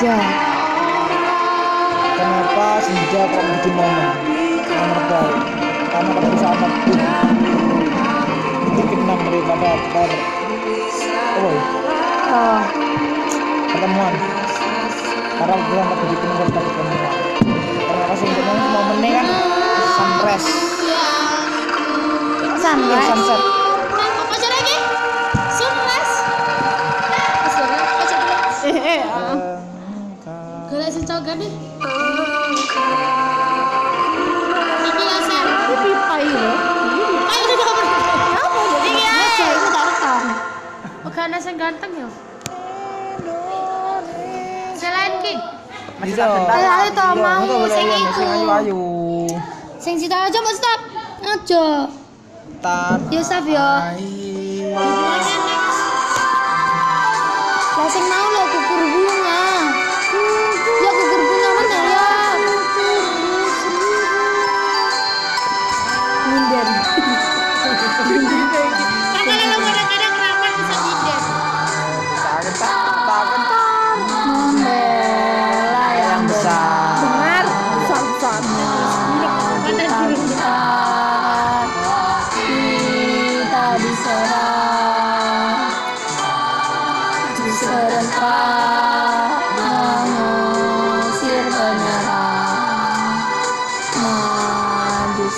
Senja. Kenapa senja kok menjadi momen? Baik. Karena kalau bisa amat itu kenang daripada per oh, Oh, pertemuan. Karena bulan tak begitu daripada pertemuan. Karena kasih untuk momen momennya kan sunrise, sunrise. sunset. Cogan deh. Iki ya Sam. Ini pipa ini udah ya. Itu tak rekam. Oke, ana sing ganteng ya. Selain King. Bisa. Ayo, Iya, mau, sing iya, iku. sing aja mbak stop. Aja. Tan. Yo stop yo. air. Lah sing mau lo kukur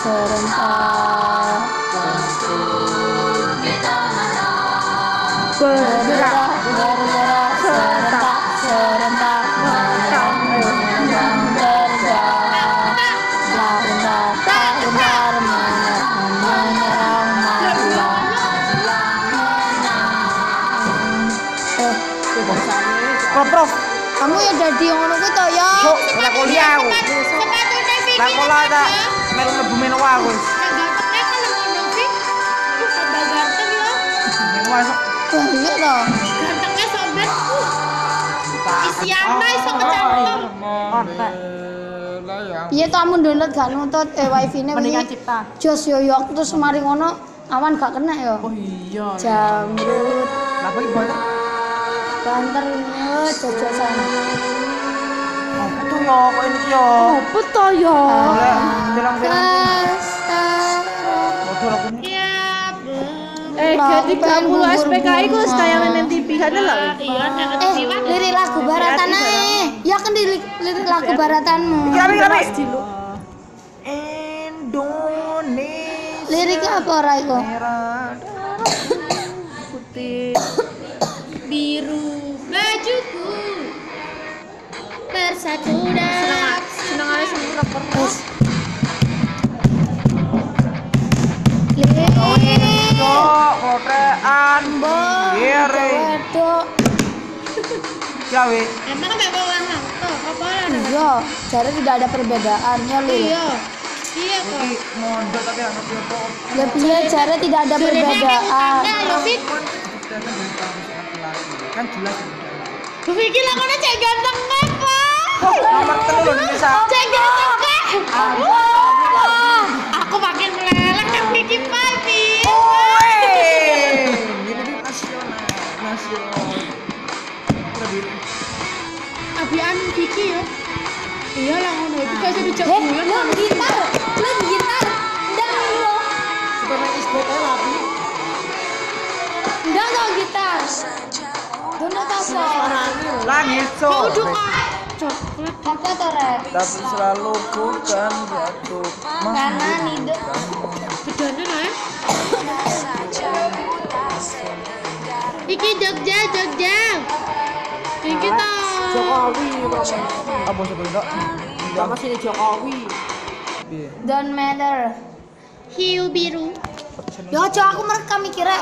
serentak bergerak bergerak serentak serentak tak benar menyerang majulah eh Prof, prof. kamu ya jadi ngono kuwi to ya Kok kuliah aku. Lah sekolah meron na buminawa ako. Iya amun download gak nonton eh wifi nya ini Jos yo yo terus mari ngono awan gak kena yo. Oh iya. Jamrut. Tapi boleh. Banter ini sana. Oh itu loh. Yo. apa to. Iya, Bu. Eh, jadi aku pengen 30 bubur SPKI ku bunga. tayangan yang TV kan lah. Iya, nek eh ketiwan. lirik lagu baratan ae ya kan lirik lirik lagu baratanmu Kami kami. dulu. Indonesia. lirik apa ora iku. Putih. biru bajuku bersatu Gawe. emang kan iya. Jadi tidak ada perbedaannya lil iya. Iya kok mondok tapi apa. ya jare tidak ada perbedaan. Kan jelas. Vicky lah kono cek ganteng apa Nomor telu lho Indonesia. cek ganteng kan Wah, aku makin meleleh kan Vicky Papi Woi. Ini di nasional. Nasional. Lebih. Abian Vicky ya. Iya lah ngono. Itu kayak jadi cek eh bulan lo gitar lo gitar ndang lo Superman is lah. ndang lo gitar dono apa Lagi so. kau duka coklat apa to rek Tapi selalu bukan jatuh. karena nide bedanya lah Jogja, Jogja. Iki ta. Jokowi, Apa sebenarnya? sama sini Jokowi. Piye? don't matter Hiu biru. yo coba aku merekam mikirnya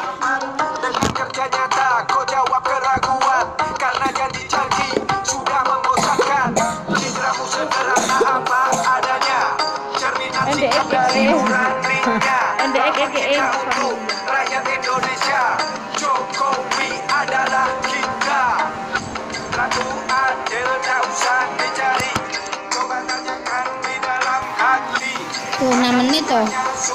Dengan kerja nyata kau jawab keraguan Karena 진짜.